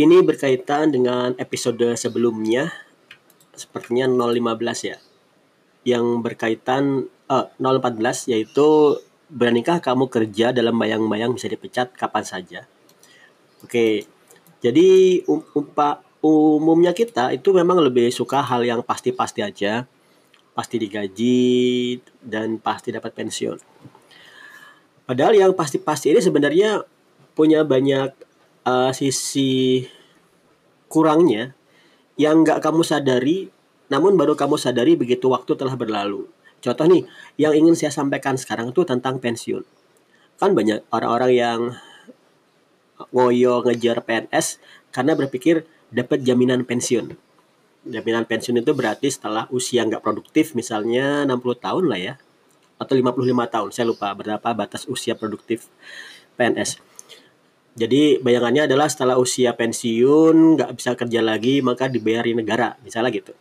ini berkaitan dengan episode sebelumnya sepertinya 015 ya yang berkaitan eh, 014 yaitu beranikah kamu kerja dalam bayang-bayang bisa dipecat kapan saja? Oke jadi um, umpa, umumnya kita itu memang lebih suka hal yang pasti-pasti aja. Pasti digaji dan pasti dapat pensiun. Padahal yang pasti-pasti ini sebenarnya punya banyak uh, sisi kurangnya yang nggak kamu sadari, namun baru kamu sadari begitu waktu telah berlalu. Contoh nih, yang ingin saya sampaikan sekarang itu tentang pensiun. Kan banyak orang-orang yang ngoyo ngejar PNS karena berpikir dapat jaminan pensiun. Jaminan pensiun itu berarti setelah usia nggak produktif, misalnya 60 tahun lah ya, atau 55 tahun, saya lupa berapa batas usia produktif PNS. Jadi bayangannya adalah setelah usia pensiun nggak bisa kerja lagi maka dibayari negara misalnya gitu.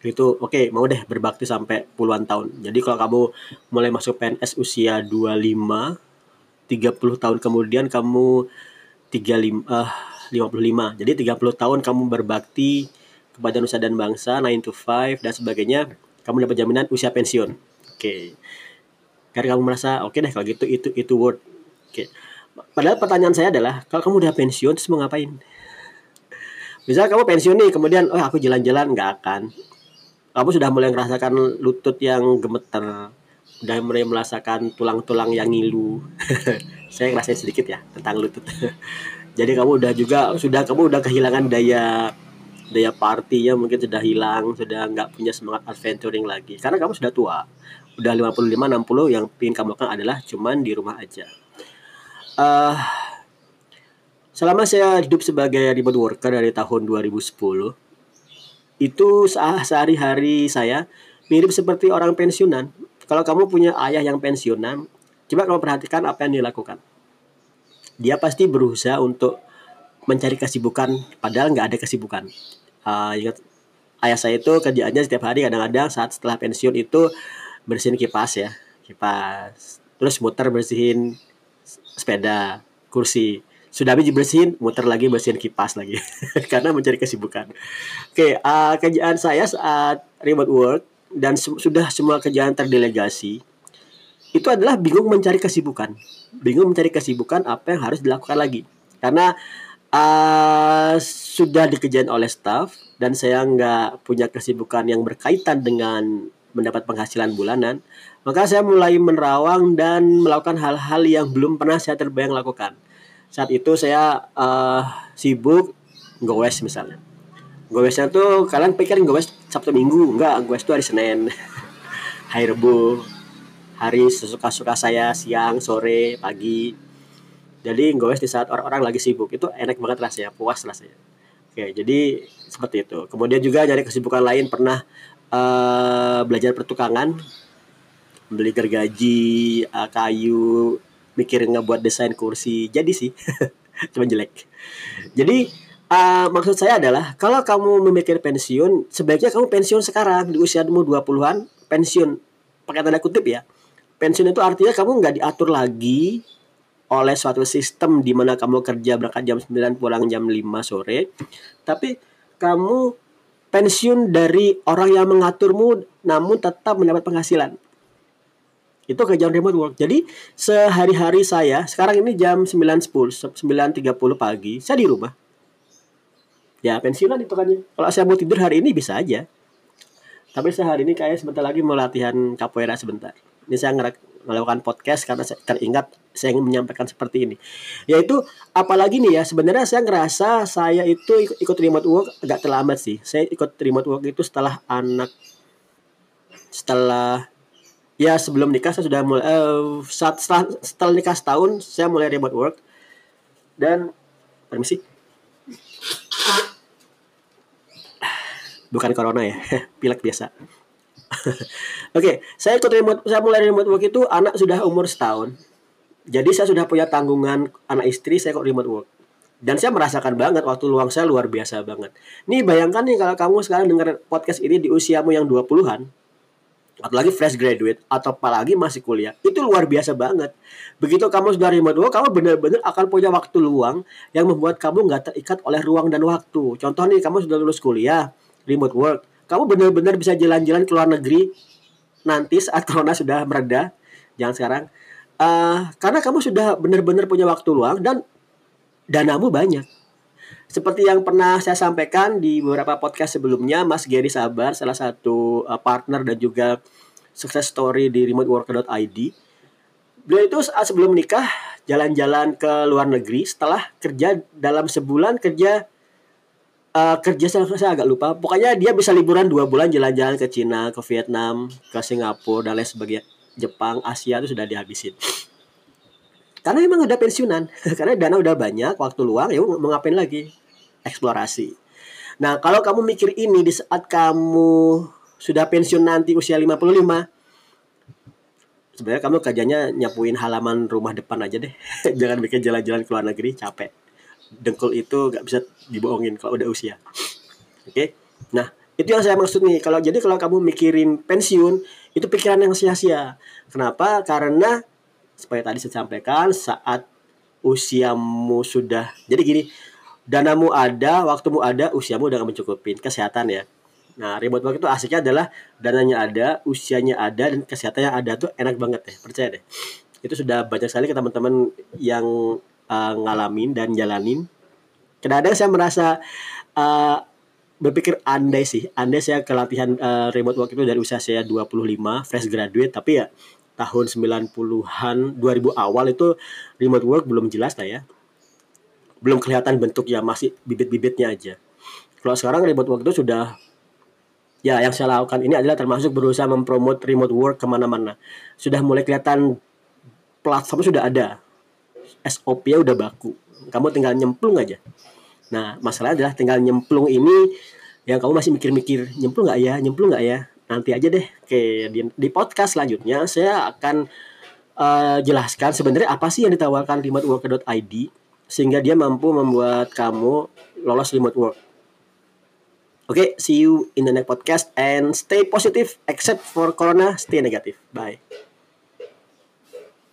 Itu oke okay, mau deh berbakti sampai puluhan tahun. Jadi kalau kamu mulai masuk PNS usia 25 30 tahun kemudian kamu 35 uh, 55. Jadi 30 tahun kamu berbakti kepada nusa dan bangsa 9 to 5 dan sebagainya, kamu dapat jaminan usia pensiun. Oke. Okay. Karena kamu merasa oke okay deh kalau gitu itu itu worth. Oke. Okay Padahal pertanyaan saya adalah, kalau kamu udah pensiun terus mau ngapain? Misal kamu pensiun nih, kemudian, oh aku jalan-jalan, nggak akan. Kamu sudah mulai merasakan lutut yang gemeter, udah mulai merasakan tulang-tulang yang ngilu. saya ngerasain sedikit ya tentang lutut. Jadi kamu udah juga sudah kamu udah kehilangan daya daya partinya mungkin sudah hilang, sudah nggak punya semangat adventuring lagi. Karena kamu sudah tua. Udah 55 60 yang ingin kamu lakukan adalah cuman di rumah aja uh, selama saya hidup sebagai remote worker dari tahun 2010 itu sehari-hari saya mirip seperti orang pensiunan. Kalau kamu punya ayah yang pensiunan, coba kamu perhatikan apa yang dilakukan. Dia pasti berusaha untuk mencari kesibukan, padahal nggak ada kesibukan. Uh, ingat ayah saya itu kerjaannya setiap hari kadang-kadang saat setelah pensiun itu bersihin kipas ya, kipas. Terus muter bersihin sepeda, kursi. Sudah habis dibersihin, muter lagi bersihin kipas lagi. Karena mencari kesibukan. Oke, uh, kerjaan saya saat remote work dan su sudah semua kerjaan terdelegasi itu adalah bingung mencari kesibukan. Bingung mencari kesibukan apa yang harus dilakukan lagi. Karena uh, sudah dikerjain oleh staff dan saya nggak punya kesibukan yang berkaitan dengan mendapat penghasilan bulanan, maka saya mulai menerawang dan melakukan hal-hal yang belum pernah saya terbayang lakukan. Saat itu saya uh, sibuk gowes misalnya. Gowesnya tuh kalian pikir gowes Sabtu Minggu, enggak, gowes itu hari Senin. hari Rebu, hari sesuka-suka saya siang, sore, pagi. Jadi gowes di saat orang-orang lagi sibuk itu enak banget rasanya, puas rasanya. Oke, jadi seperti itu. Kemudian juga dari kesibukan lain pernah uh, belajar pertukangan beli gergaji uh, kayu mikirin ngebuat desain kursi. Jadi sih cuma jelek. Jadi uh, maksud saya adalah kalau kamu memikir pensiun sebaiknya kamu pensiun sekarang di usia umur 20-an pensiun. Pakai tanda kutip ya. Pensiun itu artinya kamu nggak diatur lagi oleh suatu sistem di mana kamu kerja berangkat jam 9 pulang jam 5 sore. Tapi kamu pensiun dari orang yang mengaturmu namun tetap mendapat penghasilan. Itu kerjaan remote work. Jadi sehari-hari saya sekarang ini jam 9.10, 9.30 pagi, saya di rumah. Ya pensiunan itu kan ya. Kalau saya mau tidur hari ini bisa aja. Tapi saya hari ini kayak sebentar lagi mau latihan capoeira sebentar. Ini saya melakukan podcast karena saya teringat saya ingin menyampaikan seperti ini. Yaitu apalagi nih ya sebenarnya saya ngerasa saya itu ikut, ikut remote work agak terlambat sih. Saya ikut remote work itu setelah anak setelah ya sebelum nikah saya sudah mulai uh, saat setelah, setelah nikah setahun saya mulai remote work dan permisi bukan corona ya pilek biasa Oke, okay, saya ikut remote, saya mulai remote work itu anak sudah umur setahun. Jadi saya sudah punya tanggungan anak istri, saya kok remote work. Dan saya merasakan banget waktu luang saya luar biasa banget. Nih bayangkan nih kalau kamu sekarang dengar podcast ini di usiamu yang 20-an. apalagi fresh graduate atau apalagi masih kuliah itu luar biasa banget begitu kamu sudah remote work kamu benar-benar akan punya waktu luang yang membuat kamu nggak terikat oleh ruang dan waktu contoh nih kamu sudah lulus kuliah remote work kamu benar-benar bisa jalan-jalan ke luar negeri nanti saat corona sudah mereda jangan sekarang uh, karena kamu sudah benar-benar punya waktu luang dan danamu banyak seperti yang pernah saya sampaikan di beberapa podcast sebelumnya, Mas Gary Sabar, salah satu uh, partner dan juga success story di remoteworker.id. Beliau itu saat sebelum menikah jalan-jalan ke luar negeri setelah kerja dalam sebulan kerja uh, kerja saya, saya agak lupa. Pokoknya dia bisa liburan dua bulan jalan-jalan ke Cina, ke Vietnam, ke Singapura dan lain sebagainya. Jepang, Asia itu sudah dihabisin. Karena memang udah pensiunan, karena dana udah banyak, waktu luang ya mau ngapain lagi? eksplorasi. Nah, kalau kamu mikir ini di saat kamu sudah pensiun nanti usia 55, sebenarnya kamu kerjanya nyapuin halaman rumah depan aja deh. Jangan bikin jalan-jalan ke luar negeri, capek. Dengkul itu gak bisa dibohongin kalau udah usia. Oke? Okay? Nah, itu yang saya maksud nih. Kalau jadi kalau kamu mikirin pensiun, itu pikiran yang sia-sia. Kenapa? Karena seperti tadi saya sampaikan saat usiamu sudah jadi gini danamu ada, waktumu ada, usiamu udah gak mencukupin. Kesehatan ya. Nah, remote work itu asiknya adalah dananya ada, usianya ada, dan kesehatannya ada tuh enak banget ya. Percaya deh. Itu sudah banyak sekali ke teman-teman yang uh, ngalamin dan jalanin. Kadang-kadang saya merasa uh, berpikir andai sih. Andai saya kelatihan uh, remote work itu dari usia saya 25, fresh graduate. Tapi ya tahun 90-an, 2000 awal itu remote work belum jelas lah ya belum kelihatan bentuk ya masih bibit-bibitnya aja. Kalau sekarang remote work itu sudah ya yang saya lakukan ini adalah termasuk berusaha mempromot remote work ke mana-mana. Sudah mulai kelihatan platform sudah ada, SOP-nya udah baku. Kamu tinggal nyemplung aja. Nah, masalahnya adalah tinggal nyemplung ini yang kamu masih mikir-mikir nyemplung nggak ya, nyemplung nggak ya. Nanti aja deh. Oke, di, di podcast selanjutnya saya akan uh, jelaskan sebenarnya apa sih yang ditawarkan remoteworker.id sehingga dia mampu membuat kamu lolos remote work. Oke, okay, see you in the next podcast and stay positive except for corona, stay negative. Bye.